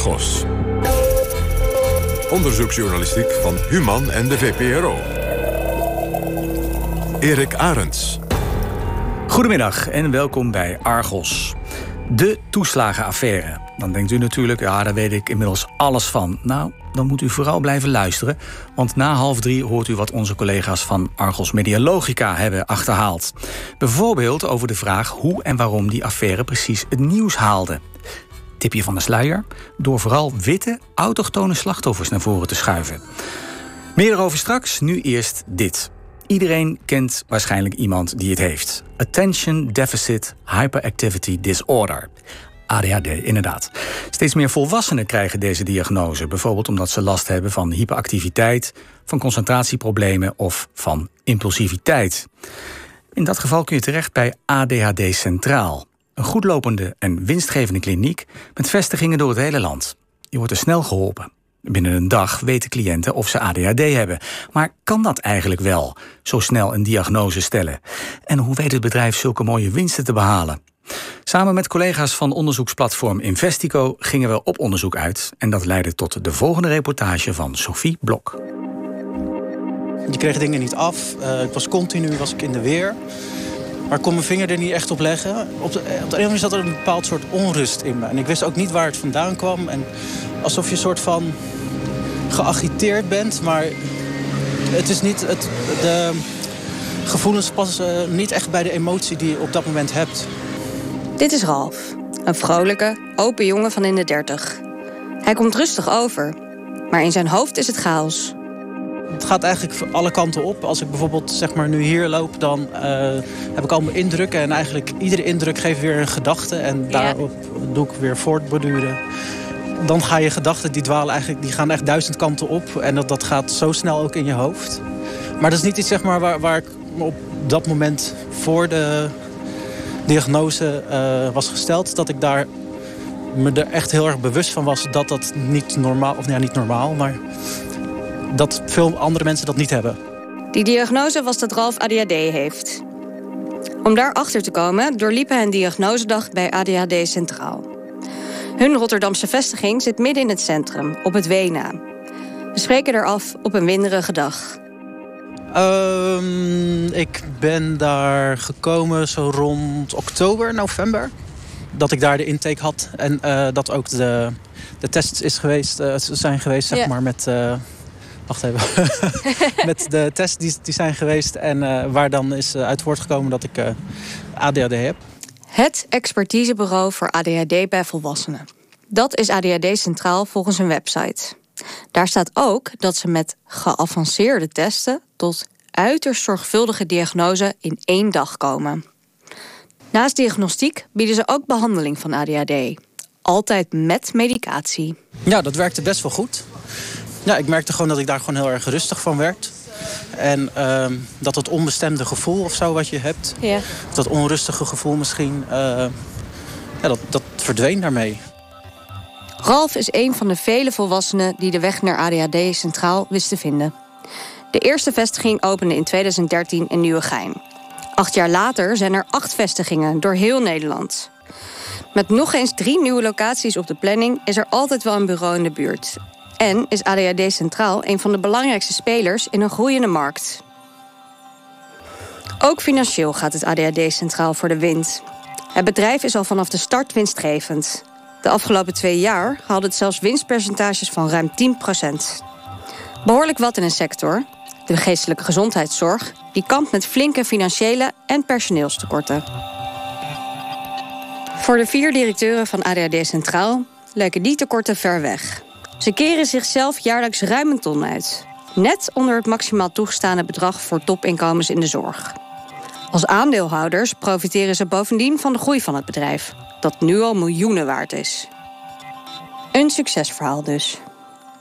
Argos. Onderzoeksjournalistiek van Human en de VPRO. Erik Arends. Goedemiddag en welkom bij Argos. De toeslagenaffaire. Dan denkt u natuurlijk, ja, daar weet ik inmiddels alles van. Nou, dan moet u vooral blijven luisteren. Want na half drie hoort u wat onze collega's van Argos Medialogica hebben achterhaald. Bijvoorbeeld over de vraag hoe en waarom die affaire precies het nieuws haalde. Tipje van de sluier, door vooral witte, autochtone slachtoffers naar voren te schuiven. Meer erover straks, nu eerst dit. Iedereen kent waarschijnlijk iemand die het heeft. Attention Deficit Hyperactivity Disorder. ADHD, inderdaad. Steeds meer volwassenen krijgen deze diagnose. Bijvoorbeeld omdat ze last hebben van hyperactiviteit, van concentratieproblemen of van impulsiviteit. In dat geval kun je terecht bij ADHD Centraal. Een goedlopende en winstgevende kliniek met vestigingen door het hele land. Je wordt er snel geholpen. Binnen een dag weten cliënten of ze ADHD hebben. Maar kan dat eigenlijk wel, zo snel een diagnose stellen? En hoe weet het bedrijf zulke mooie winsten te behalen? Samen met collega's van onderzoeksplatform Investico gingen we op onderzoek uit. En dat leidde tot de volgende reportage van Sophie Blok. Je kreeg dingen niet af. Uh, ik was continu was ik in de weer. Maar ik kon mijn vinger er niet echt op leggen. Op de, op de ene manier zat er een bepaald soort onrust in me. En ik wist ook niet waar het vandaan kwam. En alsof je een soort van geagiteerd bent. Maar het is niet... Het, de gevoelens passen niet echt bij de emotie die je op dat moment hebt. Dit is Ralf. Een vrolijke, open jongen van in de dertig. Hij komt rustig over. Maar in zijn hoofd is het chaos. Het gaat eigenlijk alle kanten op. Als ik bijvoorbeeld zeg maar, nu hier loop, dan uh, heb ik allemaal indrukken. En eigenlijk iedere indruk geeft weer een gedachte. En daarop doe ik weer voortborduren. Dan gaan je gedachten, die dwalen eigenlijk, die gaan echt duizend kanten op. En dat, dat gaat zo snel ook in je hoofd. Maar dat is niet iets zeg maar, waar, waar ik op dat moment voor de diagnose uh, was gesteld... dat ik daar me er echt heel erg bewust van was dat dat niet normaal... of ja, niet normaal, maar dat veel andere mensen dat niet hebben. Die diagnose was dat Ralf ADHD heeft. Om daarachter te komen doorliep hij een diagnosedag bij ADHD Centraal. Hun Rotterdamse vestiging zit midden in het centrum, op het Wena. We spreken er af op een winderige dag. Um, ik ben daar gekomen zo rond oktober, november. Dat ik daar de intake had. En uh, dat ook de, de tests is geweest, uh, zijn geweest, zeg maar, met... Uh, wacht even. met de tests die, die zijn geweest. En waar dan is uit voortgekomen dat ik ADHD heb. Het expertisebureau voor ADHD bij volwassenen. Dat is ADHD Centraal volgens een website. Daar staat ook dat ze met geavanceerde testen tot uiterst zorgvuldige diagnose in één dag komen. Naast diagnostiek bieden ze ook behandeling van ADHD. Altijd met medicatie. Ja, dat werkte best wel goed. Ja, ik merkte gewoon dat ik daar gewoon heel erg rustig van werd. En uh, dat het onbestemde gevoel of zo wat je hebt... Ja. dat onrustige gevoel misschien... Uh, ja, dat, dat verdween daarmee. Ralf is een van de vele volwassenen die de weg naar ADHD centraal wist te vinden. De eerste vestiging opende in 2013 in Nieuwegein. Acht jaar later zijn er acht vestigingen door heel Nederland. Met nog eens drie nieuwe locaties op de planning is er altijd wel een bureau in de buurt. En is ADHD Centraal een van de belangrijkste spelers in een groeiende markt. Ook financieel gaat het ADHD Centraal voor de wind. Het bedrijf is al vanaf de start winstgevend. De afgelopen twee jaar haalde het zelfs winstpercentages van ruim 10% Behoorlijk wat in een sector, de geestelijke gezondheidszorg, die kampt met flinke financiële en personeelstekorten. Voor de vier directeuren van ADHD Centraal lijken die tekorten ver weg. Ze keren zichzelf jaarlijks ruim een ton uit. Net onder het maximaal toegestane bedrag voor topinkomens in de zorg. Als aandeelhouders profiteren ze bovendien van de groei van het bedrijf dat nu al miljoenen waard is. Een succesverhaal dus.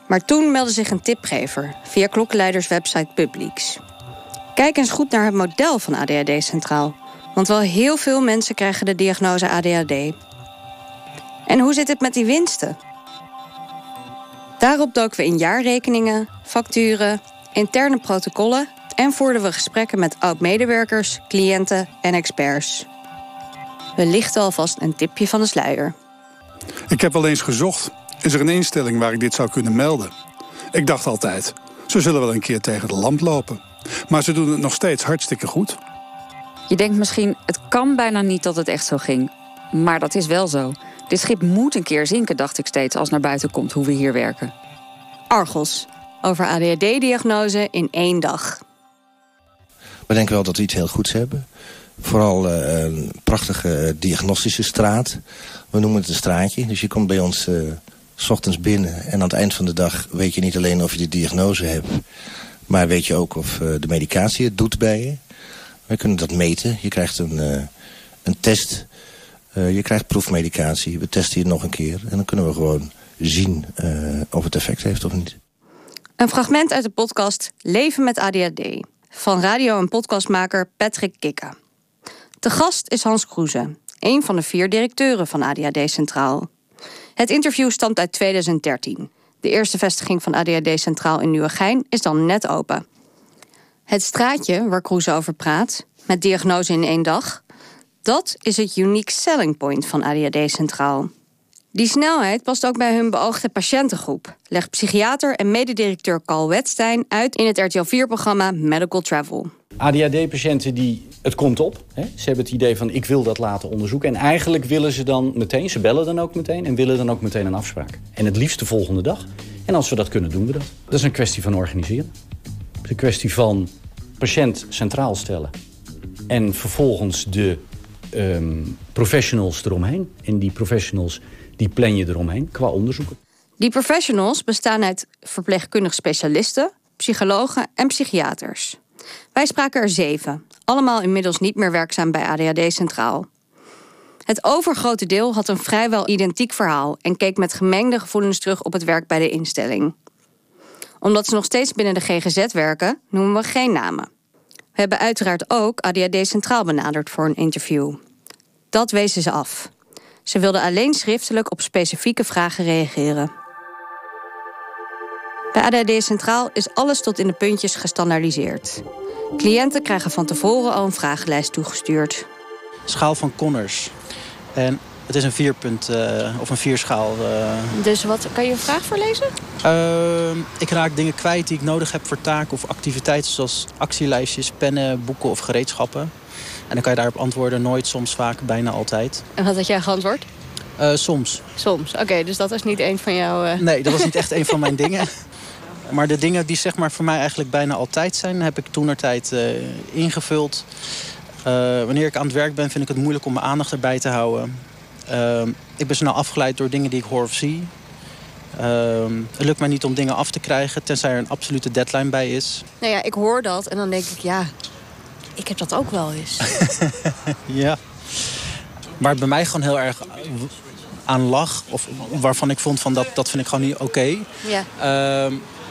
Maar toen meldde zich een tipgever via klokkenleiderswebsite Publieks. Kijk eens goed naar het model van ADHD Centraal. Want wel heel veel mensen krijgen de diagnose ADHD. En hoe zit het met die winsten? Daarop doken we in jaarrekeningen, facturen, interne protocollen en voerden we gesprekken met oud-medewerkers, cliënten en experts. We lichten alvast een tipje van de sluier. Ik heb wel eens gezocht Is er een instelling waar ik dit zou kunnen melden? Ik dacht altijd, ze zullen wel een keer tegen de lamp lopen. Maar ze doen het nog steeds hartstikke goed. Je denkt misschien, het kan bijna niet dat het echt zo ging. Maar dat is wel zo. Dit schip moet een keer zinken, dacht ik steeds als naar buiten komt hoe we hier werken. Argos, over ADHD-diagnose in één dag. We denken wel dat we iets heel goeds hebben. Vooral uh, een prachtige diagnostische straat. We noemen het een straatje. Dus je komt bij ons uh, s ochtends binnen. En aan het eind van de dag weet je niet alleen of je de diagnose hebt. Maar weet je ook of de medicatie het doet bij je. We kunnen dat meten. Je krijgt een, een test. Je krijgt proefmedicatie. We testen je nog een keer. En dan kunnen we gewoon zien of het effect heeft of niet. Een fragment uit de podcast Leven met ADHD van radio- en podcastmaker Patrick Kikke. De gast is Hans Kroeze, een van de vier directeuren van ADHD Centraal. Het interview stamt uit 2013. De eerste vestiging van ADHD Centraal in Nieuwegein is dan net open. Het straatje waar Kroeze over praat, met diagnose in één dag, dat is het unique selling point van ADHD Centraal. Die snelheid past ook bij hun beoogde patiëntengroep, legt psychiater en mededirecteur Carl Wetstein uit in het RTL 4-programma Medical Travel. ADHD-patiënten die het komt op. Hè? Ze hebben het idee van ik wil dat laten onderzoeken. En eigenlijk willen ze dan meteen, ze bellen dan ook meteen en willen dan ook meteen een afspraak. En het liefst de volgende dag. En als we dat kunnen, doen we dat. Dat is een kwestie van organiseren. Het is een kwestie van patiënt centraal stellen. En vervolgens de um, professionals eromheen. En die professionals die plan je eromheen qua onderzoeken. Die professionals bestaan uit verpleegkundig specialisten, psychologen en psychiaters. Wij spraken er zeven, allemaal inmiddels niet meer werkzaam bij ADHD Centraal. Het overgrote deel had een vrijwel identiek verhaal en keek met gemengde gevoelens terug op het werk bij de instelling. Omdat ze nog steeds binnen de GGZ werken, noemen we geen namen. Hebben uiteraard ook ADHD Centraal benaderd voor een interview. Dat wezen ze af. Ze wilden alleen schriftelijk op specifieke vragen reageren. Bij ADHD Centraal is alles tot in de puntjes gestandaardiseerd. Cliënten krijgen van tevoren al een vragenlijst toegestuurd. Schaal van Connors. En het is een vierpunt uh, of een vierschaal. Uh... Dus wat kan je een vraag voorlezen? Uh, ik raak dingen kwijt die ik nodig heb voor taken of activiteiten zoals actielijstjes, pennen, boeken of gereedschappen. En dan kan je daarop antwoorden nooit, soms, vaak, bijna altijd. En wat had jij geantwoord? soms. Soms, oké. dus dat is niet een van jouw... Nee, dat was niet echt een van mijn dingen. Maar de dingen die zeg maar, voor mij eigenlijk bijna altijd zijn... heb ik toenertijd uh, ingevuld. Wanneer ik aan het werk ben, vind ik het moeilijk om mijn aandacht erbij te houden. Uh, ik ben snel afgeleid door dingen die ik hoor of zie. het lukt mij niet om dingen af te krijgen... tenzij er een absolute deadline bij is. Nou ja, ik hoor dat en dan denk ik, ja... ik heb dat ook wel eens. ja. Waar het bij mij gewoon heel erg aan lag... of waarvan ik vond van dat, dat vind ik gewoon niet oké... Okay. Ja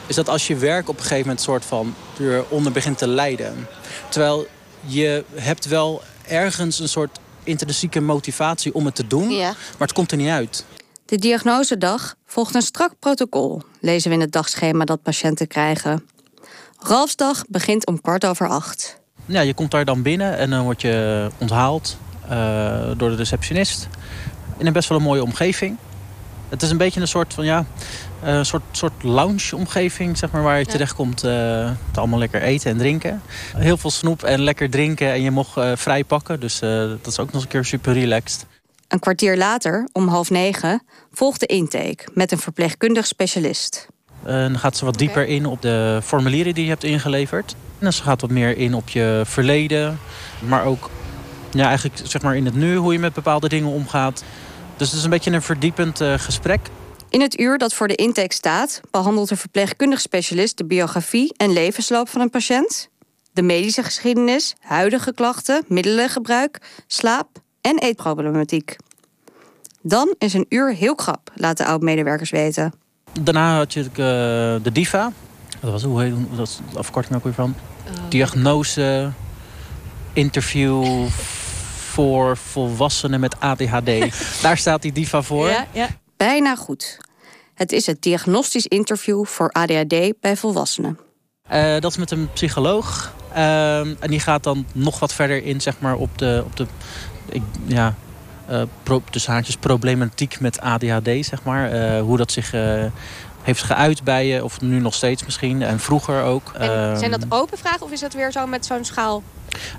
is dat als je werk op een gegeven moment soort van eronder begint te lijden. Terwijl je hebt wel ergens een soort intrinsieke motivatie om het te doen, maar het komt er niet uit. De diagnosedag volgt een strak protocol, lezen we in het dagschema dat patiënten krijgen. Ralfsdag begint om kwart over acht. Ja, je komt daar dan binnen en dan word je onthaald uh, door de receptionist. In een best wel een mooie omgeving. Het is een beetje een soort van ja, een uh, soort, soort lounge-omgeving, zeg maar, waar je ja. terechtkomt uh, te allemaal lekker eten en drinken. Heel veel snoep en lekker drinken en je mocht uh, vrij pakken. Dus dat is ook nog eens een keer super relaxed. Een kwartier later, om half negen, volgt de intake met een verpleegkundig specialist. dan gaat ze wat dieper in op de formulieren die je hebt ingeleverd. En ze gaat wat meer in op je verleden, maar ook ja, eigenlijk zeg maar in het nu, hoe je met bepaalde dingen omgaat. Dus het is een beetje een verdiepend gesprek. In het uur dat voor de intake staat, behandelt de verpleegkundig specialist de biografie en levensloop van een patiënt, de medische geschiedenis, huidige klachten, middelengebruik, slaap en eetproblematiek. Dan is een uur heel krap, laten oud-medewerkers weten. Daarna had je uh, de DIVA. Dat was, hoe heet dat is de afkorting ook weer van? Uh, Diagnose, interview voor volwassenen met ADHD. Daar staat die DIVA voor. Ja, ja bijna goed. Het is het diagnostisch interview voor ADHD bij volwassenen. Uh, dat is met een psycholoog. Uh, en die gaat dan nog wat verder in zeg maar, op de, op de ik, ja, uh, pro, tussen haakjes problematiek met ADHD, zeg maar. Uh, hoe dat zich uh, heeft geuit bij je, of nu nog steeds misschien, en vroeger ook. En zijn dat open vragen of is dat weer zo met zo'n schaal?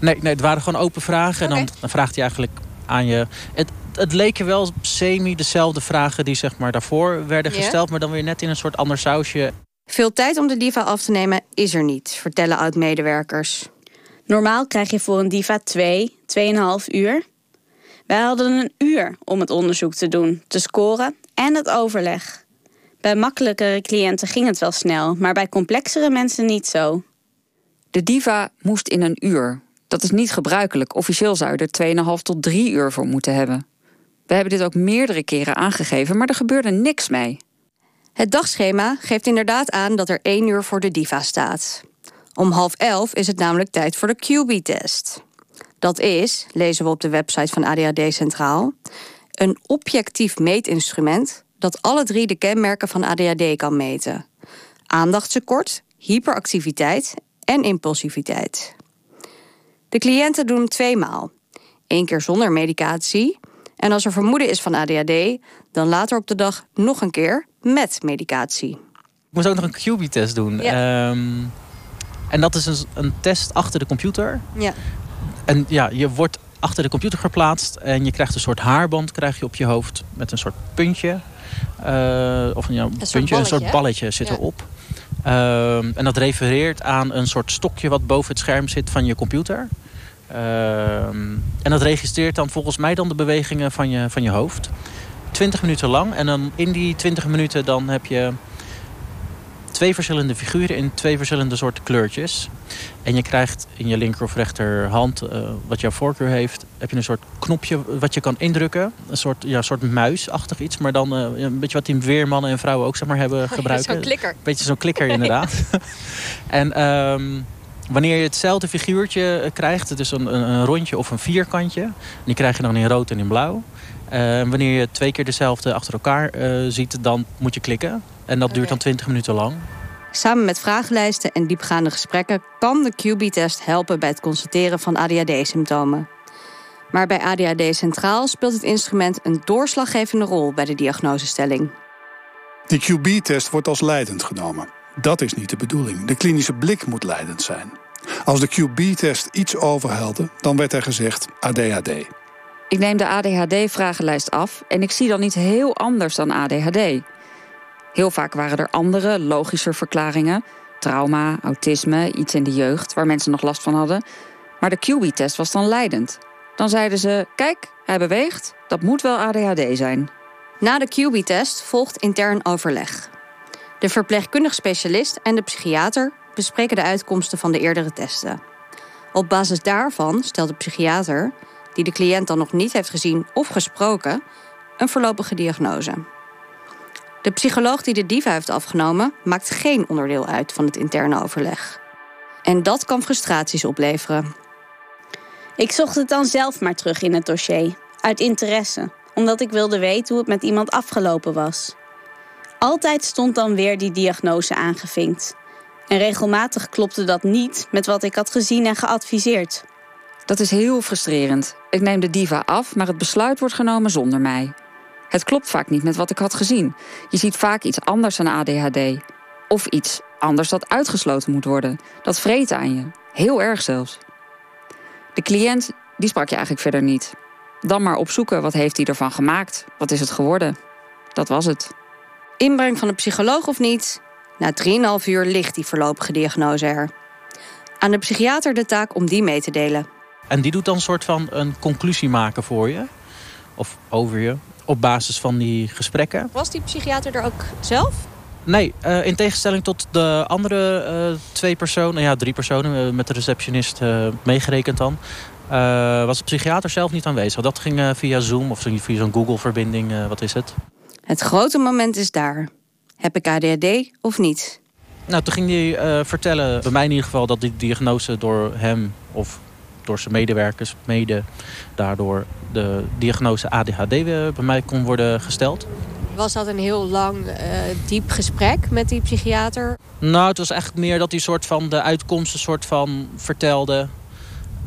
Nee, nee, het waren gewoon open vragen. Okay. En dan, dan, vraagt hij eigenlijk aan je... Het, het leken wel semi dezelfde vragen die zeg maar, daarvoor werden gesteld... Yeah. maar dan weer net in een soort ander sausje. Veel tijd om de diva af te nemen is er niet, vertellen oud-medewerkers. Normaal krijg je voor een diva 2, 2,5 uur. Wij hadden een uur om het onderzoek te doen, te scoren en het overleg. Bij makkelijkere cliënten ging het wel snel, maar bij complexere mensen niet zo. De diva moest in een uur. Dat is niet gebruikelijk. Officieel zou je er 2,5 tot 3 uur voor moeten hebben. We hebben dit ook meerdere keren aangegeven, maar er gebeurde niks mee. Het dagschema geeft inderdaad aan dat er 1 uur voor de diva staat. Om half elf is het namelijk tijd voor de QB-test. Dat is, lezen we op de website van ADHD Centraal, een objectief meetinstrument dat alle drie de kenmerken van ADHD kan meten: aandachtstekort, hyperactiviteit en impulsiviteit. De cliënten doen hem tweemaal. Eén keer zonder medicatie. En als er vermoeden is van ADHD, dan later op de dag nog een keer met medicatie. Ik moest ook nog een QB-test doen. Ja. Um, en dat is een, een, test achter de computer. Ja. En ja, je wordt achter de computer geplaatst en je krijgt een soort haarband krijg je op je hoofd met een soort puntje. Uh, of ja, een, puntje, soort een soort balletje zit ja. erop. Um, en dat refereert aan een soort stokje wat boven het scherm zit van je computer. Um, en dat registreert dan volgens mij dan de bewegingen van je, van je hoofd. 20 minuten lang. En dan in die 20 minuten dan heb je twee verschillende figuren in twee verschillende soorten kleurtjes. En je krijgt in je linker of rechterhand, uh, wat jouw voorkeur heeft, heb je een soort knopje wat je kan indrukken. Een soort, ja, soort muisachtig iets, maar dan uh, een beetje wat die weermannen en vrouwen ook zeg maar, hebben gebruikt. zo'n klikker. Beetje zo'n klikker inderdaad. en um, wanneer je hetzelfde figuurtje krijgt, dus een, een, een, rondje of een vierkantje, die krijg je dan in rood en in blauw. Uh, wanneer je twee keer dezelfde achter elkaar ziet, dan moet je klikken. En dat duurt dan 20 minuten lang. Samen met vragenlijsten en diepgaande gesprekken kan de QB-test helpen bij het constateren van ADHD-symptomen. Maar bij ADHD Centraal speelt het instrument een doorslaggevende rol bij de diagnosestelling. Die QB-test wordt als leidend genomen. Dat is niet de bedoeling. De klinische blik moet leidend zijn. Als de QB-test iets overhelde, dan werd er gezegd ADHD. Ik neem de ADHD-vragenlijst af en ik zie dan niet heel anders dan ADHD. Heel vaak waren er andere, logischer verklaringen. Trauma, autisme, iets in de jeugd waar mensen nog last van hadden. Maar de QB-test was dan leidend. Dan zeiden ze: Kijk, hij beweegt, dat moet wel ADHD zijn. Na de QB-test volgt intern overleg. De verpleegkundig specialist en de psychiater bespreken de uitkomsten van de eerdere testen. Op basis daarvan stelt de psychiater, die de cliënt dan nog niet heeft gezien of gesproken, een voorlopige diagnose. De psycholoog die de diva heeft afgenomen maakt geen onderdeel uit van het interne overleg. En dat kan frustraties opleveren. Ik zocht het dan zelf maar terug in het dossier, uit interesse, omdat ik wilde weten hoe het met iemand afgelopen was. Altijd stond dan weer die diagnose aangevinkt. En regelmatig klopte dat niet met wat ik had gezien en geadviseerd. Dat is heel frustrerend. Ik neem de diva af, maar het besluit wordt genomen zonder mij. Het klopt vaak niet met wat ik had gezien. Je ziet vaak iets anders dan ADHD. Of iets anders dat uitgesloten moet worden. Dat vreet aan je. Heel erg zelfs. De cliënt, die sprak je eigenlijk verder niet. Dan maar opzoeken, wat heeft hij ervan gemaakt? Wat is het geworden? Dat was het. Inbreng van een psycholoog of niet? Na 3,5 uur ligt die voorlopige diagnose er. Aan de psychiater de taak om die mee te delen. En die doet dan een soort van een conclusie maken voor je? Of over je? op basis van die gesprekken. Was die psychiater er ook zelf? Nee, uh, in tegenstelling tot de andere uh, twee personen, ja drie personen uh, met de receptionist meegerekend dan, was de psychiater zelf niet aanwezig. Dat ging via Zoom of via zo'n Google-verbinding, wat is het? Het grote moment is daar. Heb ik ADHD of niet? Nou, toen ging hij vertellen, bij mij in ieder geval, dat die diagnose door hem of door zijn medewerkers mede daardoor de diagnose ADHD bij mij kon worden gesteld. Was dat een heel lang, uh, diep gesprek met die psychiater? Nou, het was echt meer dat hij soort van de uitkomsten soort van vertelde.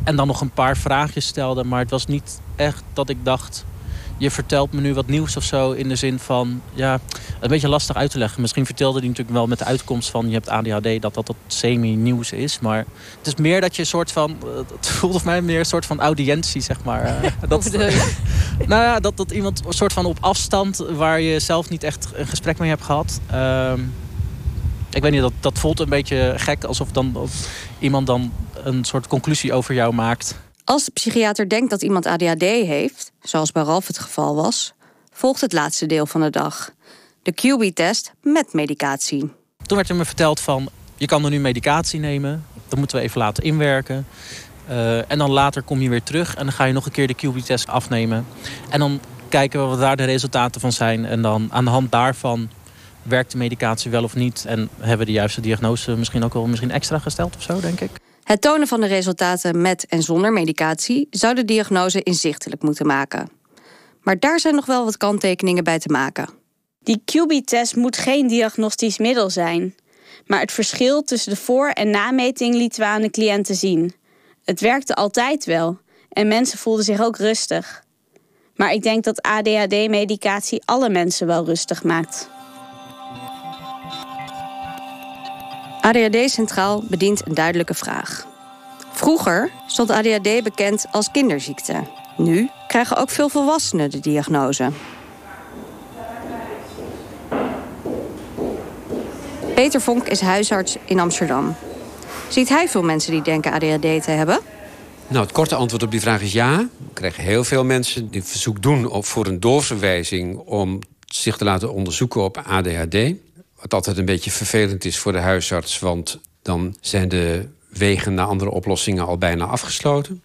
En dan nog een paar vraagjes stelde. Maar het was niet echt dat ik dacht... je vertelt me nu wat nieuws of zo in de zin van, ja, een beetje lastig uit te leggen. Misschien vertelde hij natuurlijk wel met de uitkomst van je hebt ADHD dat dat, dat semi-nieuws is. Maar het is meer dat je een soort van, het voelt of mij meer een soort van audiëntie, zeg maar. dat, nou ja, dat, dat iemand een soort van op afstand waar je zelf niet echt een gesprek mee hebt gehad. Ehm, ik weet niet, dat, dat voelt een beetje gek alsof dan of iemand dan een soort conclusie over jou maakt. Als de psychiater denkt dat iemand ADHD heeft, zoals bij Ralf het geval was, volgt het laatste deel van de dag. De QB-test met medicatie. Toen werd er me verteld van, je kan er nu medicatie nemen. Dat moeten we even laten inwerken. Uh, en dan later kom je weer terug en dan ga je nog een keer de QB-test afnemen. En dan kijken we wat daar de resultaten van zijn. En dan aan de hand daarvan werkt de medicatie wel of niet. En hebben we de juiste diagnose misschien ook wel misschien extra gesteld of zo, denk ik. Het tonen van de resultaten met en zonder medicatie zou de diagnose inzichtelijk moeten maken. Maar daar zijn nog wel wat kanttekeningen bij te maken. Die QB-test moet geen diagnostisch middel zijn. Maar het verschil tussen de voor- en nameting lieten we aan de cliënten zien. Het werkte altijd wel en mensen voelden zich ook rustig. Maar ik denk dat ADHD-medicatie alle mensen wel rustig maakt. ADHD Centraal bedient een duidelijke vraag. Vroeger stond ADHD bekend als kinderziekte. Nu krijgen ook veel volwassenen de diagnose. Peter Vonk is huisarts in Amsterdam. Ziet hij veel mensen die denken ADHD te hebben? Nou, het korte antwoord op die vraag is ja. We krijgen heel veel mensen die verzoek doen voor een doorverwijzing om zich te laten onderzoeken op ADHD. Wat altijd een beetje vervelend is voor de huisarts, want dan zijn de wegen naar andere oplossingen al bijna afgesloten.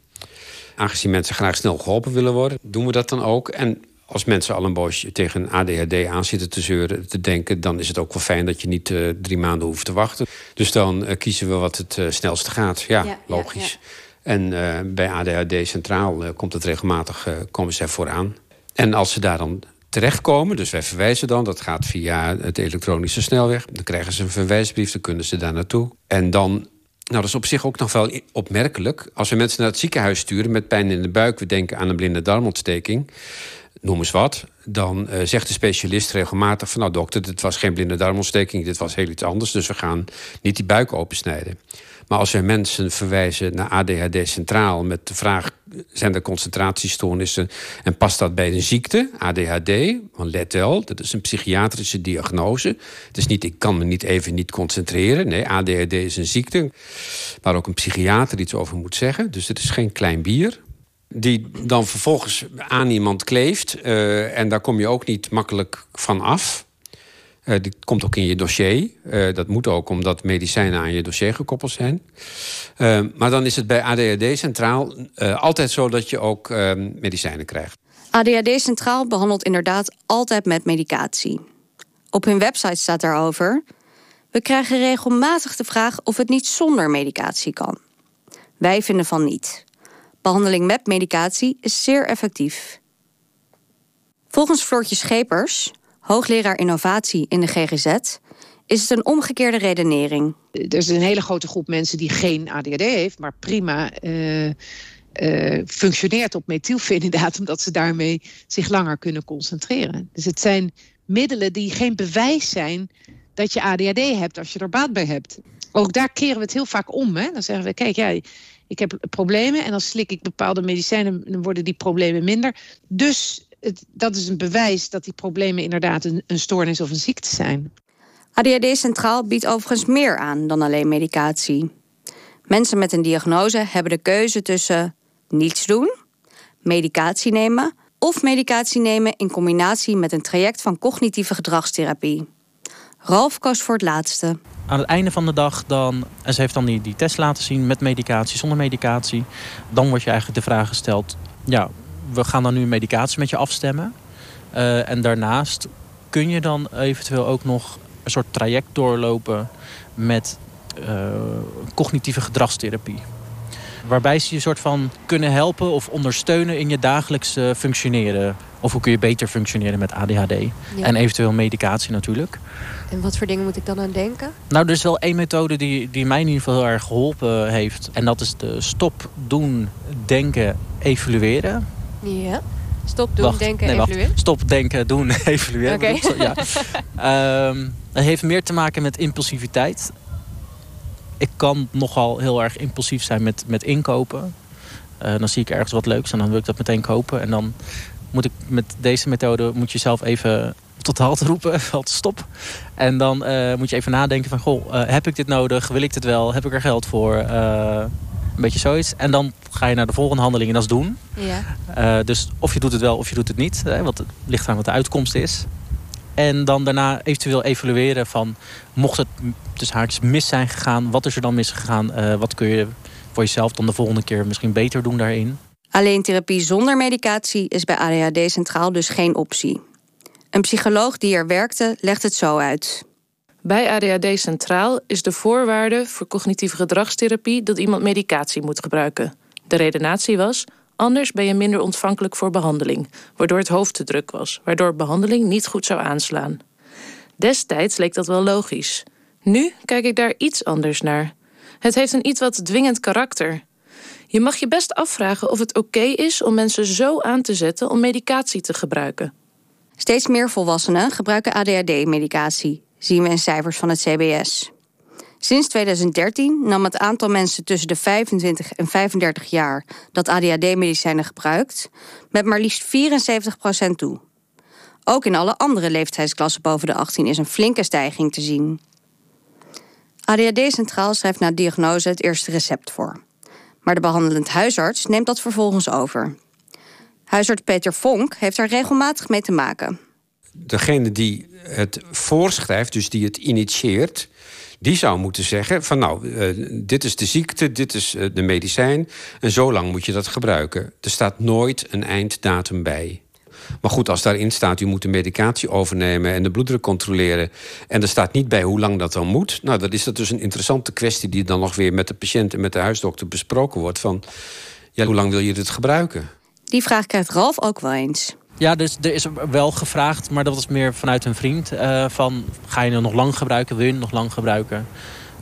Aangezien mensen graag snel geholpen willen worden, doen we dat dan ook. En als mensen al een boosje tegen ADHD aan zitten te zeuren, te denken, dan is het ook wel fijn dat je niet uh, drie maanden hoeft te wachten. Dus dan uh, kiezen we wat het uh, snelste gaat. Ja, ja logisch. Ja, ja. En bij ADHD Centraal komt het regelmatig, komen zij vooraan. En als ze daar dan terechtkomen. Dus wij verwijzen dan, dat gaat via het elektronische snelweg. Dan krijgen ze een verwijsbrief, dan kunnen ze daar naartoe. En dan, nou dat is op zich ook nog wel opmerkelijk... als we mensen naar het ziekenhuis sturen met pijn in de buik... we denken aan een blinde darmontsteking, noem eens wat... dan uh, zegt de specialist regelmatig van... nou dokter, dit was geen blinde darmontsteking, dit was heel iets anders... dus we gaan niet die buik opensnijden. Maar als we mensen verwijzen naar ADHD centraal met de vraag: zijn er concentratiestoornissen en past dat bij een ziekte, ADHD? Want let wel, dat is een psychiatrische diagnose. Het is niet, ik kan me niet even niet concentreren. Nee, ADHD is een ziekte waar ook een psychiater iets over moet zeggen. Dus het is geen klein bier die dan vervolgens aan iemand kleeft. Uh, en daar kom je ook niet makkelijk van af. Uh, komt ook in je dossier. Uh, dat moet ook omdat medicijnen aan je dossier gekoppeld zijn. Maar dan is het bij ADHD Centraal altijd zo dat je ook medicijnen krijgt. ADHD Centraal behandelt inderdaad altijd met medicatie. Op hun website staat daarover... We krijgen regelmatig de vraag of het niet zonder medicatie kan. Wij vinden van niet. Behandeling met medicatie is zeer effectief. Volgens Floortje Schepers, hoogleraar innovatie in de GGZ, is het een omgekeerde redenering. Er is een hele grote groep mensen die geen ADHD heeft, maar prima uh, uh, functioneert op methylfenidaat, omdat ze daarmee zich langer kunnen concentreren. Dus het zijn middelen die geen bewijs zijn dat je ADHD hebt als je er baat bij hebt. Ook daar keren we het heel vaak om. Hè? Dan zeggen we, kijk, ja, ik heb problemen en dan slik ik bepaalde medicijnen, worden die problemen minder. Dus het, dat is een bewijs dat die problemen inderdaad een, een stoornis of een ziekte zijn. ADHD Centraal biedt overigens meer aan dan alleen medicatie. Mensen met een diagnose hebben de keuze tussen niets doen, medicatie nemen of medicatie nemen in combinatie met een traject van cognitieve gedragstherapie. Ralf koos voor het laatste. Aan het einde van de dag dan, en ze heeft dan die, die test laten zien met medicatie, zonder medicatie, dan wordt je eigenlijk de vraag gesteld: ja, we gaan dan nu medicatie met je afstemmen. Uh, en daarnaast kun je dan eventueel ook nog een soort traject doorlopen met uh, cognitieve gedragstherapie. Waarbij ze je soort van kunnen helpen of ondersteunen in je dagelijkse functioneren. Of hoe kun je beter functioneren met ADHD. Ja. En eventueel medicatie natuurlijk. En wat voor dingen moet ik dan aan denken? Nou, er is wel één methode die, die mij in ieder geval heel erg geholpen heeft. En dat is de stop, doen, denken, evalueren. Ja. Stop, doen, Wacht, denken, nee, evalueren? Stop, denken, doen, evalueren. Oké. Ja. Ehm, het heeft meer te maken met impulsiviteit. Ik kan nogal heel erg impulsief zijn met, met inkopen. Eh, dan zie ik ergens wat leuks en dan wil ik dat meteen kopen. En dan moet ik met deze methode moet je zelf even tot halt roepen, halt stop. En dan eh, moet je even nadenken van, goh, eh, heb ik dit nodig? Wil ik dit wel? Heb ik er geld voor? Eh, een beetje zoiets. En dan ga je naar de volgende handeling en dat is doen. Ja. Dus of je doet het wel of je doet het niet. Hè, want het ligt aan wat de uitkomst is. En dan daarna eventueel evalueren van... mocht het dus haakjes mis zijn gegaan, wat is er dan misgegaan? Eh, wat kun je voor jezelf dan de volgende keer misschien beter doen daarin? Alleen therapie zonder medicatie is bij ADHD Centraal dus geen optie. Een psycholoog die er werkte legt het zo uit. Bij ADHD Centraal is de voorwaarde voor cognitieve gedragstherapie dat iemand medicatie moet gebruiken. De redenatie was: anders ben je minder ontvankelijk voor behandeling, waardoor het hoofd te druk was, waardoor behandeling niet goed zou aanslaan. Destijds leek dat wel logisch. Nu kijk ik daar iets anders naar. Het heeft een iets wat dwingend karakter. Je mag je best afvragen of het oké is om mensen zo aan te zetten om medicatie te gebruiken. Steeds meer volwassenen gebruiken ADHD-medicatie, zien we in cijfers van het CBS. Sinds 2013 nam het aantal mensen tussen de 25 en 35 jaar dat ADHD-medicijnen gebruikt met maar liefst 74% toe. Ook in alle andere leeftijdsklassen boven de 18 is een flinke stijging te zien. ADHD Centraal schrijft na diagnose het eerste recept voor. Maar de behandelend huisarts neemt dat vervolgens over. Huisarts Peter Vonk heeft er regelmatig mee te maken. Degene die het voorschrijft, dus die het initieert... die zou moeten zeggen van nou, eh, dit is de ziekte, dit is eh, de medicijn... en zo lang moet je dat gebruiken. Er staat nooit een einddatum bij. Maar goed, als daarin staat, u moet de medicatie overnemen... en de bloeddruk controleren... en er staat niet bij hoe lang dat dan moet... nou, dan is dat dus een interessante kwestie... die dan nog weer met de patiënt en met de huisdokter besproken wordt... van ja, hoe lang wil je dit gebruiken? Die vraag krijgt Ralf ook wel eens. Ja, dus er is wel gevraagd, maar dat was meer vanuit een vriend. eh, van, ga je het nog lang gebruiken? Wil je het nog lang gebruiken?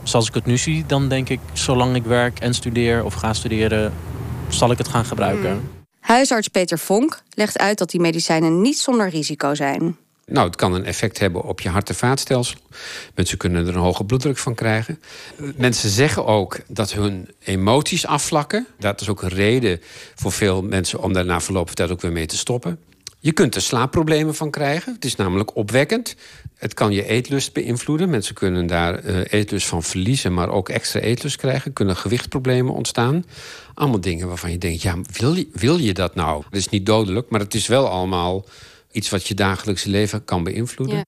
Zoals ik het nu zie, dan denk ik... zolang ik werk en studeer of ga studeren... zal ik het gaan gebruiken. Huisarts Peter Vonk legt uit dat die medicijnen niet zonder risico zijn. Nou, het kan een effect hebben op je hart- en vaatstelsel. Mensen kunnen er een hoge bloeddruk van krijgen. Mensen zeggen ook dat hun emoties afvlakken. Dat is ook een reden voor veel mensen om daar na verloop van tijd ook weer mee te stoppen. Je kunt er slaapproblemen van krijgen. Het is namelijk opwekkend. Het kan je eetlust beïnvloeden. Mensen kunnen daar eh, eetlust van verliezen, maar ook extra eetlust krijgen. Kunnen gewichtproblemen ontstaan. Allemaal dingen waarvan je denkt, ja, wil je, wil je dat nou? Het is niet dodelijk, maar het is wel allemaal iets wat je dagelijkse leven kan beïnvloeden. Ja.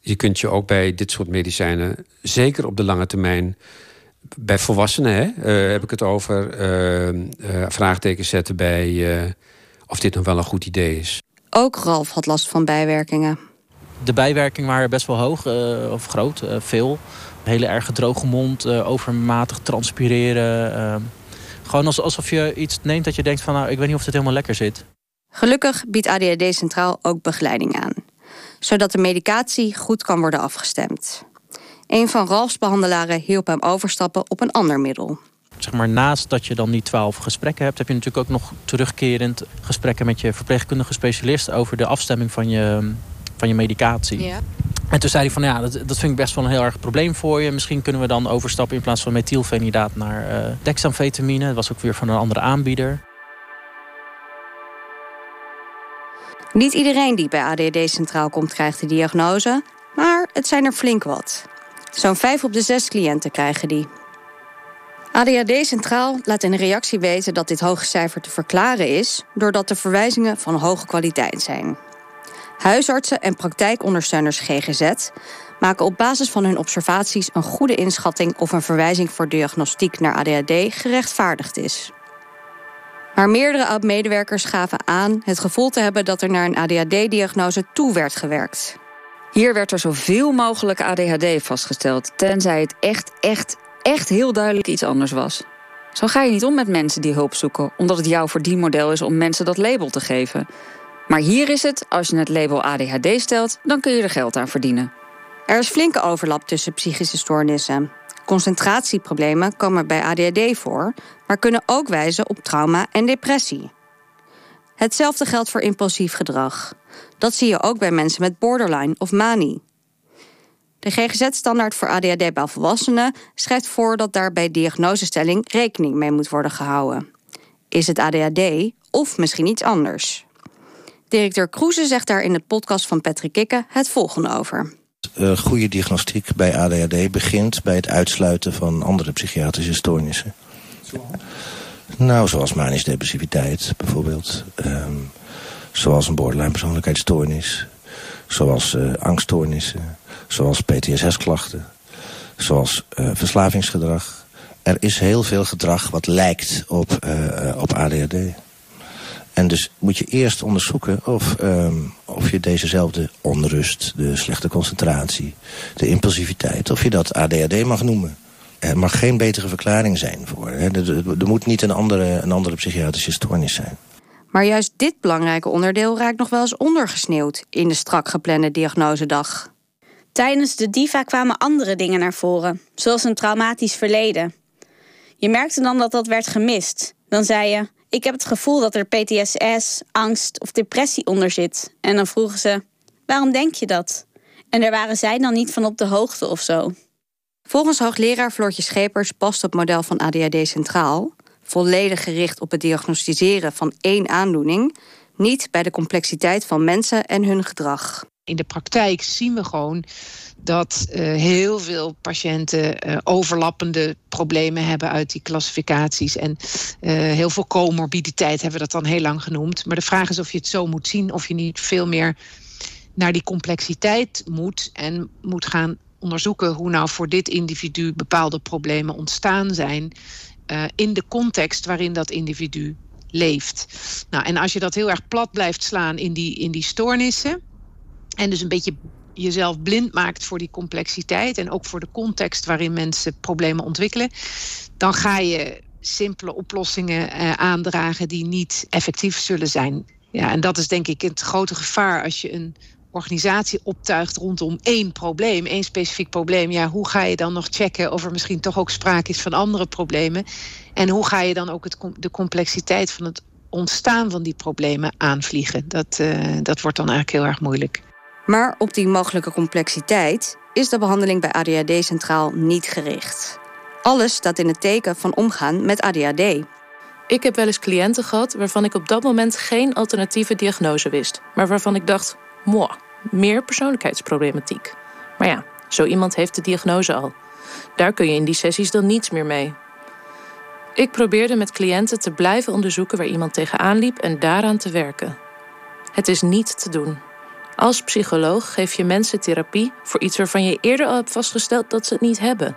Je kunt je ook bij dit soort medicijnen, zeker op de lange termijn, bij volwassenen hè, eh, heb ik het over, eh, vraagtekens zetten bij eh, of dit nog wel een goed idee is. Ook Ralf had last van bijwerkingen. De bijwerkingen waren best wel hoog eh, of groot, eh, veel. Hele erge droge mond, eh, overmatig transpireren. Gewoon als- alsof je iets neemt dat je denkt van... nou, ik weet niet of dit helemaal lekker zit. Gelukkig biedt ADHD Centraal ook begeleiding aan, zodat de medicatie goed kan worden afgestemd. Een van Ralfs behandelaren hielp hem overstappen op een ander middel. Zeg maar, naast dat je dan die twaalf gesprekken hebt... heb je natuurlijk ook nog terugkerend gesprekken met je verpleegkundige specialist... over de afstemming van je, van je medicatie. Ja. En toen zei hij van ja, dat, dat vind ik best wel een heel erg probleem voor je. Misschien kunnen we dan overstappen in plaats van methylfenidaat naar eh dexamfetamine. Dat was ook weer van een andere aanbieder. Niet iedereen die bij ADHD Centraal komt krijgt de diagnose, maar het zijn er flink wat. Zo'n 5 op de 6 cliënten krijgen die. ADHD Centraal laat in een reactie weten dat dit hoge cijfer te verklaren is doordat de verwijzingen van hoge kwaliteit zijn. Huisartsen en praktijkondersteuners GGZ maken op basis van hun observaties een goede inschatting of een verwijzing voor diagnostiek naar ADHD gerechtvaardigd is. Maar meerdere oud-medewerkers gaven aan het gevoel te hebben dat er naar een ADHD-diagnose toe werd gewerkt. Hier werd er zoveel mogelijk ADHD vastgesteld, tenzij het echt, echt, echt heel duidelijk iets anders was. Zo ga je niet om met mensen die hulp zoeken, omdat het jouw verdienmodel is om mensen dat label te geven. Maar hier is het, als je het label ADHD stelt, dan kun je er geld aan verdienen. Er is flinke overlap tussen psychische stoornissen. Concentratieproblemen komen bij ADHD voor, maar kunnen ook wijzen op trauma en depressie. Hetzelfde geldt voor impulsief gedrag. Dat zie je ook bij mensen met borderline of manie. De GGZ-standaard voor ADHD bij volwassenen schrijft voor dat daar bij diagnosestelling rekening mee moet worden gehouden. Is het ADHD of misschien iets anders? Directeur Kroeze zegt daar in de podcast van Patrick Kikke het volgende over. Uh, goede diagnostiek bij ADHD begint bij het uitsluiten van andere psychiatrische stoornissen. Nou, zoals manische depressiviteit bijvoorbeeld. Um, zoals een borderline persoonlijkheidsstoornis. Zoals uh, angststoornissen. Zoals PTSS-klachten. Zoals uh, verslavingsgedrag. Er is heel veel gedrag wat lijkt op, op ADHD. En dus moet je eerst onderzoeken of, um, of je dezezelfde onrust, de slechte concentratie, de impulsiviteit, of je dat ADHD mag noemen. Er mag geen betere verklaring zijn voor. Hè. Er, er moet niet een andere, een andere psychiatrische stoornis zijn. Maar juist dit belangrijke onderdeel raakt nog wel eens ondergesneeuwd in de strak geplande diagnosedag. Tijdens de DIVA kwamen andere dingen naar voren, zoals een traumatisch verleden. Je merkte dan dat dat werd gemist. Dan zei je: Ik heb het gevoel dat er PTSS, angst of depressie onder zit. En dan vroegen ze: Waarom denk je dat? En daar waren zij dan niet van op de hoogte of zo. Volgens hoogleraar Floortje Schepers past het model van ADHD centraal, volledig gericht op het diagnosticeren van één aandoening, niet bij de complexiteit van mensen en hun gedrag. In de praktijk zien we gewoon dat uh, heel veel patiënten uh, overlappende problemen hebben uit die klassificaties. En uh, heel veel comorbiditeit hebben we dat dan heel lang genoemd. Maar de vraag is of je het zo moet zien, of je niet veel meer naar die complexiteit moet en moet gaan onderzoeken hoe nou voor dit individu bepaalde problemen ontstaan zijn in de context waarin dat individu leeft. Nou, en als je dat heel erg plat blijft slaan in die, in die stoornissen en dus een beetje jezelf blind maakt voor die complexiteit en ook voor de context waarin mensen problemen ontwikkelen, dan ga je simpele oplossingen uh, aandragen die niet effectief zullen zijn. Ja, en dat is denk ik het grote gevaar als je een organisatie optuigt rondom één probleem, één specifiek probleem, ja, hoe ga je dan nog checken of er misschien toch ook sprake is van andere problemen? En hoe ga je dan ook het, de complexiteit van het ontstaan van die problemen aanvliegen? Dat, uh, dat wordt dan eigenlijk heel erg moeilijk. Maar op die mogelijke complexiteit is de behandeling bij ADHD centraal niet gericht. Alles staat in het teken van omgaan met ADHD. Ik heb wel eens cliënten gehad waarvan ik op dat moment geen alternatieve diagnose wist, maar waarvan ik dacht: moi, meer persoonlijkheidsproblematiek. Maar ja, zo iemand heeft de diagnose al. Daar kun je in die sessies dan niets meer mee. Ik probeerde met cliënten te blijven onderzoeken waar iemand tegenaan liep en daaraan te werken. Het is niet te doen. Als psycholoog geef je mensen therapie voor iets waarvan je eerder al hebt vastgesteld dat ze het niet hebben.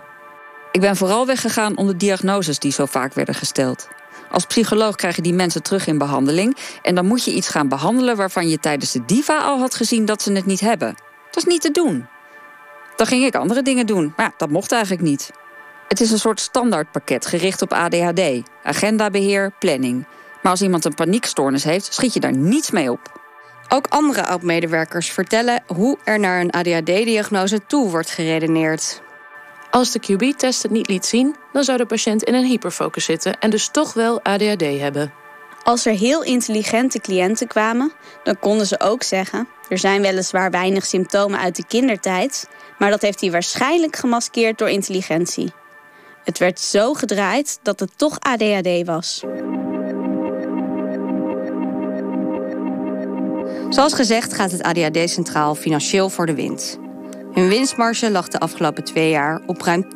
Ik ben vooral weggegaan om de diagnoses die zo vaak werden gesteld. Als psycholoog krijg je die mensen terug in behandeling. En dan moet je iets gaan behandelen waarvan je tijdens de diva al had gezien dat ze het niet hebben. Dat is niet te doen. Dan ging ik andere dingen doen, maar dat mocht eigenlijk niet. Het is een soort standaardpakket gericht op ADHD, agendabeheer, planning. Maar als iemand een paniekstoornis heeft, schiet je daar niets mee op. Ook andere oud-medewerkers vertellen hoe er naar een ADHD-diagnose toe wordt geredeneerd. Als de QB-test het niet liet zien, dan zou de patiënt in een hyperfocus zitten en dus toch wel ADHD hebben. Als er heel intelligente cliënten kwamen, dan konden ze ook zeggen: er zijn weliswaar weinig symptomen uit de kindertijd, maar dat heeft hij waarschijnlijk gemaskeerd door intelligentie. Het werd zo gedraaid dat het toch ADHD was. Zoals gezegd gaat het ADHD Centraal financieel voor de wind. Hun winstmarge lag de afgelopen twee jaar op ruim 10%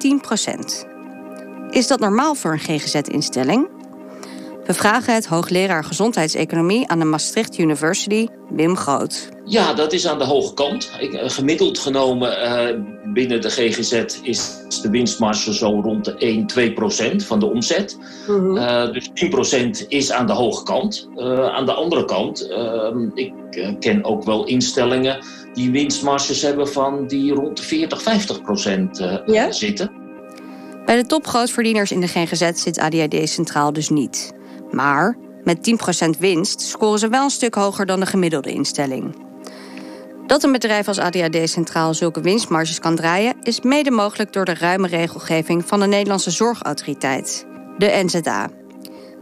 Is dat normaal voor een GGZ-instelling? We vragen het hoogleraar gezondheidseconomie aan de Maastricht University, Wim Groot. Ja, dat is aan de hoge kant. Ik, eh, gemiddeld genomen uh, binnen de GGZ is de winstmarge zo rond de 1, 2 procent van de omzet. Mm uh, dus 10 procent is aan de hoge kant. aan de andere kant, ehm, ik ken ook wel instellingen die winstmarges hebben van die rond de 40, 50 procent zitten. Bij de topgrootverdieners in de GGZ zit ADHD centraal dus niet. Maar met 10% winst scoren ze wel een stuk hoger dan de gemiddelde instelling. Dat een bedrijf als ADHD Centraal zulke winstmarges kan draaien, is mede mogelijk door de ruime regelgeving van de Nederlandse Zorgautoriteit, de NZA.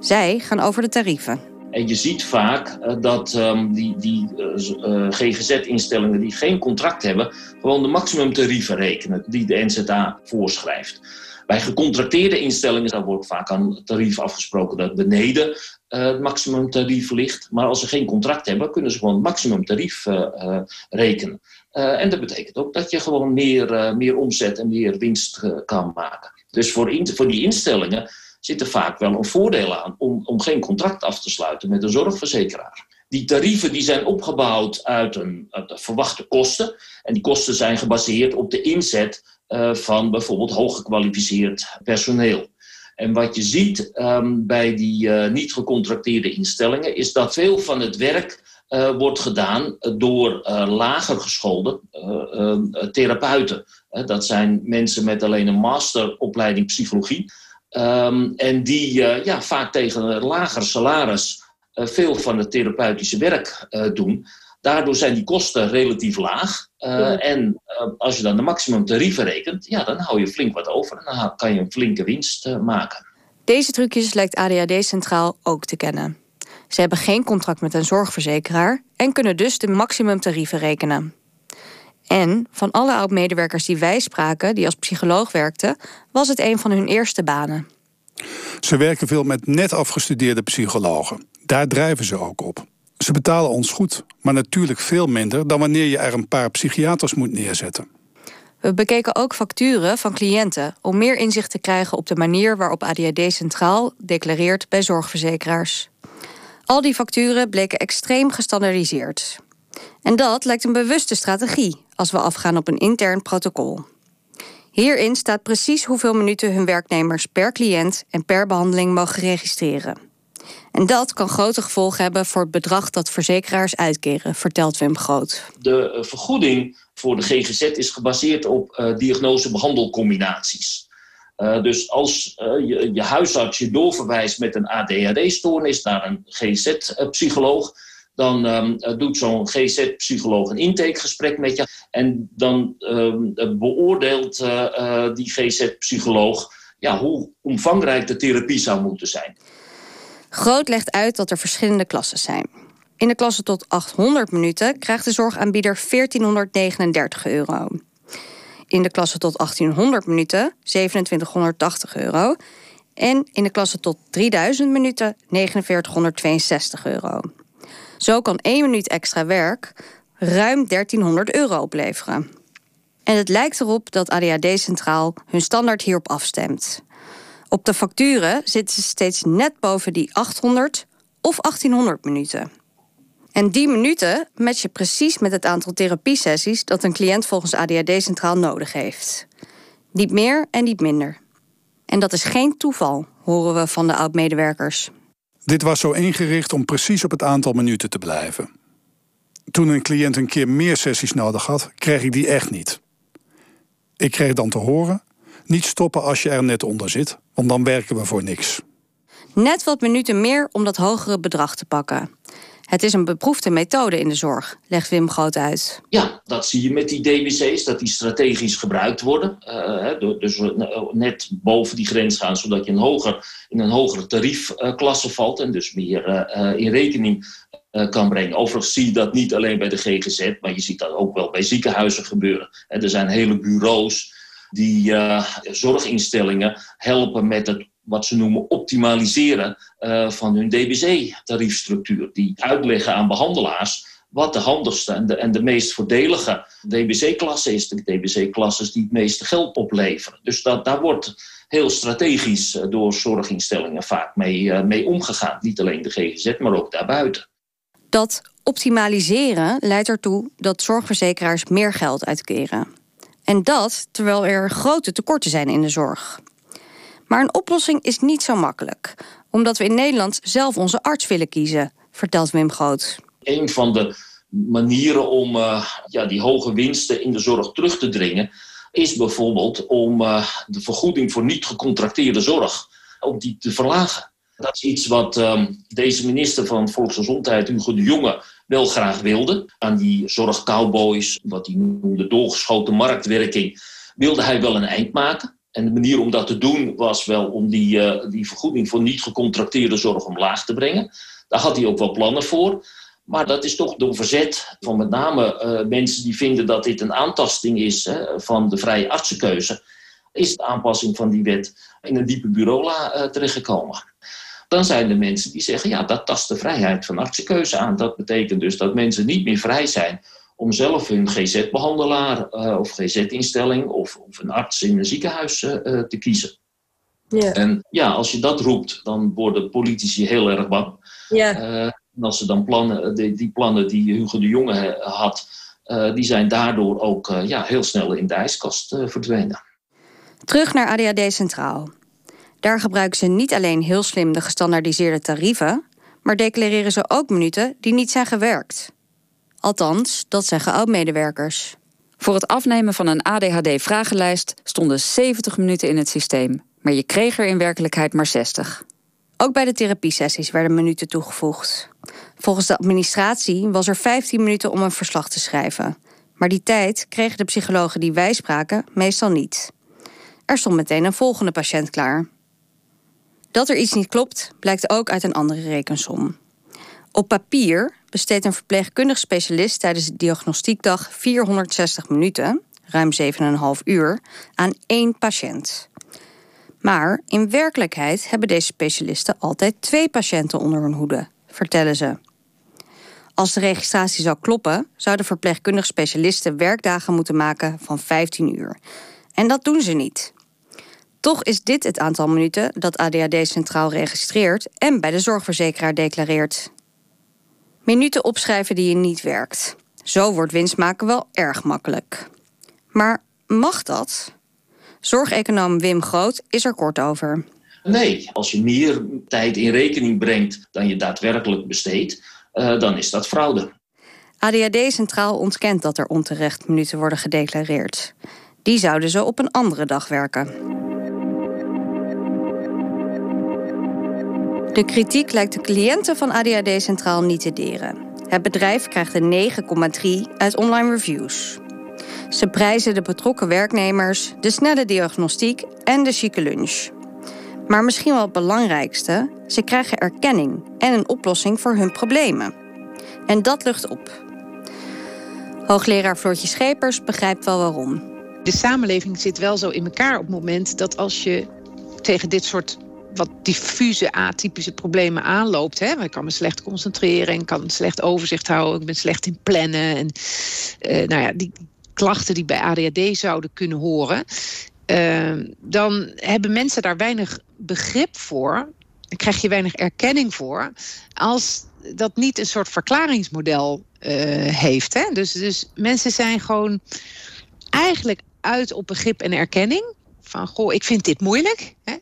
Zij gaan over de tarieven. En je ziet vaak eh, dat um, die, die uh, GGZ-instellingen die geen contract hebben, gewoon de maximumtarieven rekenen die de NZA voorschrijft. Bij gecontracteerde instellingen daar wordt vaak een tarief afgesproken dat beneden het maximumtarief ligt. Maar als ze geen contract hebben, kunnen ze gewoon het maximumtarief rekenen. en dat betekent ook dat je gewoon meer, meer omzet en meer winst kan maken. Dus voor, voor die instellingen zit er vaak wel een voordeel aan om, om geen contract af te sluiten met een zorgverzekeraar. Die tarieven die zijn opgebouwd uit, een, verwachte kosten. En die kosten zijn gebaseerd op de inzet uh, van bijvoorbeeld hooggekwalificeerd personeel. En wat je ziet um, bij die uh, niet gecontracteerde instellingen is dat veel van het werk uh, wordt gedaan door lager geschoolde therapeuten. dat zijn mensen met alleen een masteropleiding psychologie. Um, en die uh, ja, vaak tegen een lager salaris uh, veel van het therapeutische werk uh, doen. Daardoor zijn die kosten relatief laag. Ja. En als je dan de maximumtarieven rekent, ja, dan hou je flink wat over. En dan kan je een flinke winst maken. Deze trucjes lijkt ADHD Centraal ook te kennen. Ze hebben geen contract met een zorgverzekeraar en kunnen dus de maximumtarieven rekenen. En van alle oud-medewerkers die wij spraken, die als psycholoog werkten, was het een van hun eerste banen. Ze werken veel met net afgestudeerde psychologen. Daar drijven ze ook op. Ze betalen ons goed, maar natuurlijk veel minder dan wanneer je er een paar psychiaters moet neerzetten. We bekeken ook facturen van cliënten om meer inzicht te krijgen op de manier waarop ADHD Centraal declareert bij zorgverzekeraars. Al die facturen bleken extreem gestandardiseerd. En dat lijkt een bewuste strategie als we afgaan op een intern protocol. Hierin staat precies hoeveel minuten hun werknemers per cliënt en per behandeling mogen registreren. En dat kan grote gevolgen hebben voor het bedrag dat verzekeraars uitkeren, vertelt Wim Groot. De eh, vergoeding voor de GGZ is gebaseerd op uh, diagnose-behandelcombinaties. Uh, dus als je, je huisarts je doorverwijst met een ADHD-stoornis naar een GZ-psycholoog, dan um, doet zo'n GZ-psycholoog een intakegesprek met je. En dan um, beoordeelt uh, uh, die GZ-psycholoog ja, hoe omvangrijk de therapie zou moeten zijn. Groot legt uit dat er verschillende klassen zijn. In de klasse tot 800 minuten krijgt de zorgaanbieder 1439 euro. In de klasse tot 1800 minuten 2780 euro. En in de klasse tot 3000 minuten 4962 euro. Zo kan één minuut extra werk ruim 1300 euro opleveren. En het lijkt erop dat ADHD Centraal hun standaard hierop afstemt. Op de facturen zitten ze steeds net boven die 800 of 1800 minuten. En die minuten matchen precies met het aantal therapiesessies dat een cliënt volgens ADHD Centraal nodig heeft. Niet meer en niet minder. En dat is geen toeval, horen we van de oud-medewerkers. Dit was zo ingericht om precies op het aantal minuten te blijven. Toen een cliënt een keer meer sessies nodig had, kreeg ik die echt niet. Ik kreeg dan te horen: niet stoppen als je er net onder zit, want dan werken we voor niks. Net wat minuten meer om dat hogere bedrag te pakken. Het is een beproefde methode in de zorg, legt Wim Groot uit. Ja, dat zie je met die DBC's, dat die strategisch gebruikt worden. Uh, dus net boven die grens gaan, zodat je een hoger, in een hogere tariefklasse valt en dus meer in rekening kan brengen. Overigens zie je dat niet alleen bij de GGZ, maar je ziet dat ook wel bij ziekenhuizen gebeuren. er zijn hele bureaus die zorginstellingen helpen met het wat ze noemen optimaliseren uh, van hun DBC-tariefstructuur. Die uitleggen aan behandelaars wat de handigste en de, en de meest voordelige DBC-klasse is. De DBC-klasses die het meeste geld opleveren. Dus dat, daar wordt heel strategisch eh, door zorginstellingen vaak mee, uh, mee omgegaan. Niet alleen de GGZ, maar ook daarbuiten. Dat optimaliseren leidt ertoe dat zorgverzekeraars meer geld uitkeren. En dat terwijl er grote tekorten zijn in de zorg. Maar een oplossing is niet zo makkelijk, omdat we in Nederland zelf onze arts willen kiezen, vertelt Wim Groot. Een van de manieren om uh, ja, die hoge winsten in de zorg terug te dringen, is bijvoorbeeld om uh, de vergoeding voor niet gecontracteerde zorg om die te verlagen. Dat is iets wat uh, deze minister van Volksgezondheid, Hugo de Jonge, wel graag wilde. Aan die zorgcowboys, wat hij noemde doorgeschoten marktwerking, wilde hij wel een eind maken. En de manier om dat te doen was wel om die, uh, die vergoeding voor niet gecontracteerde zorg omlaag te brengen. Daar had hij ook wel plannen voor. Maar dat is toch door verzet van met name uh, mensen die vinden dat dit een aantasting is hè, van de vrije artsenkeuze. Is de aanpassing van die wet in een diepe bureaula uh, terechtgekomen. Dan zijn er mensen die zeggen, ja, dat tast de vrijheid van artsenkeuze aan. Dat betekent dus dat mensen niet meer vrij zijn om zelf hun GZ-behandelaar uh, of GZ-instelling of, of, een arts in een ziekenhuis uh, te kiezen. Ja. En ja, als je dat roept, dan worden politici heel erg bang. Ja. Uh, en als ze dan plannen, die, die, plannen die Hugo de Jonge had, die zijn daardoor ook ja, heel snel in de ijskast verdwenen. Terug naar ADHD Centraal. Daar gebruiken ze niet alleen heel slim de gestandaardiseerde tarieven, maar declareren ze ook minuten die niet zijn gewerkt. Althans, dat zeggen oud-medewerkers. Voor het afnemen van een ADHD-vragenlijst stonden 70 minuten in het systeem, maar je kreeg er in werkelijkheid maar 60. Ook bij de therapiesessies werden minuten toegevoegd. Volgens de administratie was er 15 minuten om een verslag te schrijven. Maar die tijd kregen de psychologen die wij spraken meestal niet. Er stond meteen een volgende patiënt klaar. Dat er iets niet klopt, blijkt ook uit een andere rekensom. Op papier besteedt een verpleegkundig specialist tijdens de diagnostiekdag 460 minuten, ruim 7,5 uur, aan één patiënt. Maar in werkelijkheid hebben deze specialisten altijd twee patiënten onder hun hoede, vertellen ze. Als de registratie zou kloppen, zouden verpleegkundig specialisten werkdagen moeten maken van 15 uur. En dat doen ze niet. Toch is dit het aantal minuten dat ADHD centraal registreert en bij de zorgverzekeraar declareert. Minuten opschrijven die je niet werkt. Zo wordt winst maken wel erg makkelijk. Maar mag dat? Zorgeconoom Wim Groot is er kort over. Nee, als je meer tijd in rekening brengt dan je daadwerkelijk besteedt, uh, dan is dat fraude. ADHD Centraal ontkent dat er onterecht minuten worden gedeclareerd. Die zouden ze op een andere dag werken. De kritiek lijkt de cliënten van ADHD Centraal niet te deren. Het bedrijf krijgt een 9,3 uit online reviews. Ze prijzen de betrokken werknemers, de snelle diagnostiek en de chique lunch. Maar misschien wel het belangrijkste, ze krijgen erkenning en een oplossing voor hun problemen. En dat lucht op. Hoogleraar Floortje Schepers begrijpt wel waarom. De samenleving zit wel zo in elkaar op het moment dat als je tegen dit soort wat diffuse atypische problemen aanloopt. Hè? Ik kan me slecht concentreren en kan slecht overzicht houden. Ik ben slecht in plannen. En, uh, nou ja, die klachten die bij ADHD zouden kunnen horen. Uh, dan hebben mensen daar weinig begrip voor. Dan krijg je weinig erkenning voor. Als dat niet een soort verklaringsmodel uh, heeft. Hè? Dus, dus mensen zijn gewoon eigenlijk uit op begrip en erkenning. Van, goh, ik vind dit moeilijk. Hè?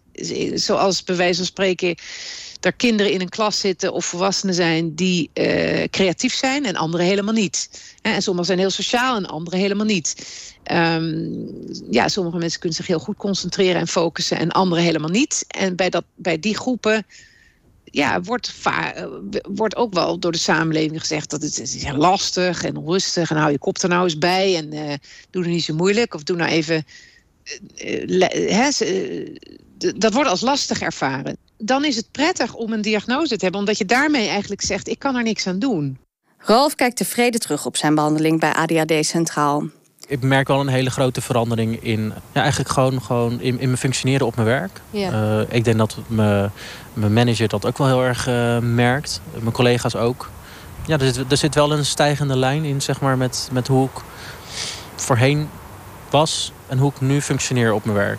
zoals bij wijze van spreken er kinderen in een klas zitten of volwassenen zijn die uh, creatief zijn en anderen helemaal niet. En sommigen zijn heel sociaal en anderen helemaal niet. Um, ja, sommige mensen kunnen zich heel goed concentreren en focussen en anderen helemaal niet. En bij, dat, bij die groepen ja, wordt, wordt ook wel door de samenleving gezegd dat het, is lastig en onrustig en hou je kop er nou eens bij en uh, doe er niet zo moeilijk of doe nou even uh, dat wordt als lastig ervaren. Dan is het prettig om een diagnose te hebben, omdat je daarmee eigenlijk zegt: ik kan er niks aan doen. Ralf kijkt tevreden terug op zijn behandeling bij ADHD Centraal. Ik merk wel een hele grote verandering in, ja, eigenlijk gewoon, gewoon in, in mijn functioneren op mijn werk. Ja. Uh, ik denk dat me, mijn manager dat ook wel heel erg uh, merkt. Mijn collega's ook. Ja, er zit, er zit wel een stijgende lijn in, zeg maar, met, met hoe ik voorheen was en hoe ik nu functioneer op mijn werk.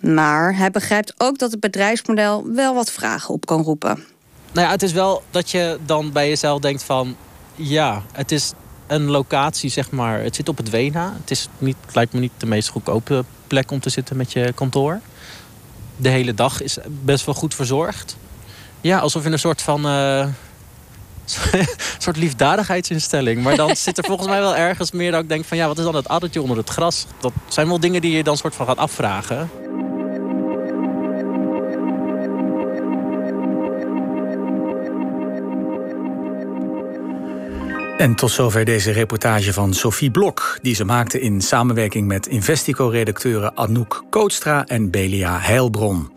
Maar hij begrijpt ook dat het bedrijfsmodel wel wat vragen op kan roepen. Nou ja, het is wel dat je dan bij jezelf denkt van... ja, het is een locatie, zeg maar. Het zit op het Wena. Het, is niet, het lijkt me niet de meest goedkope plek om te zitten met je kantoor. De hele dag is best wel goed verzorgd. Ja, alsof in een soort van... Uh, soort liefdadigheidsinstelling. Maar dan zit er volgens mij wel ergens meer dat ik denk van... ja, wat is dan het addertje onder het gras? Dat zijn wel dingen die je dan soort van gaat afvragen. En tot zover deze reportage van Sophie Blok, die ze maakte in samenwerking met Investico-redacteuren Anouk Kootstra en Belia Heilbron.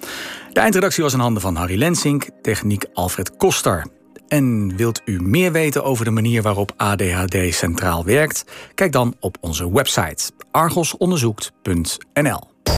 De eindredactie was in handen van Harry Lensink, techniek Alfred Koster. En wilt u meer weten over de manier waarop ADHD centraal werkt? Kijk dan op onze website argosonderzoekt.nl.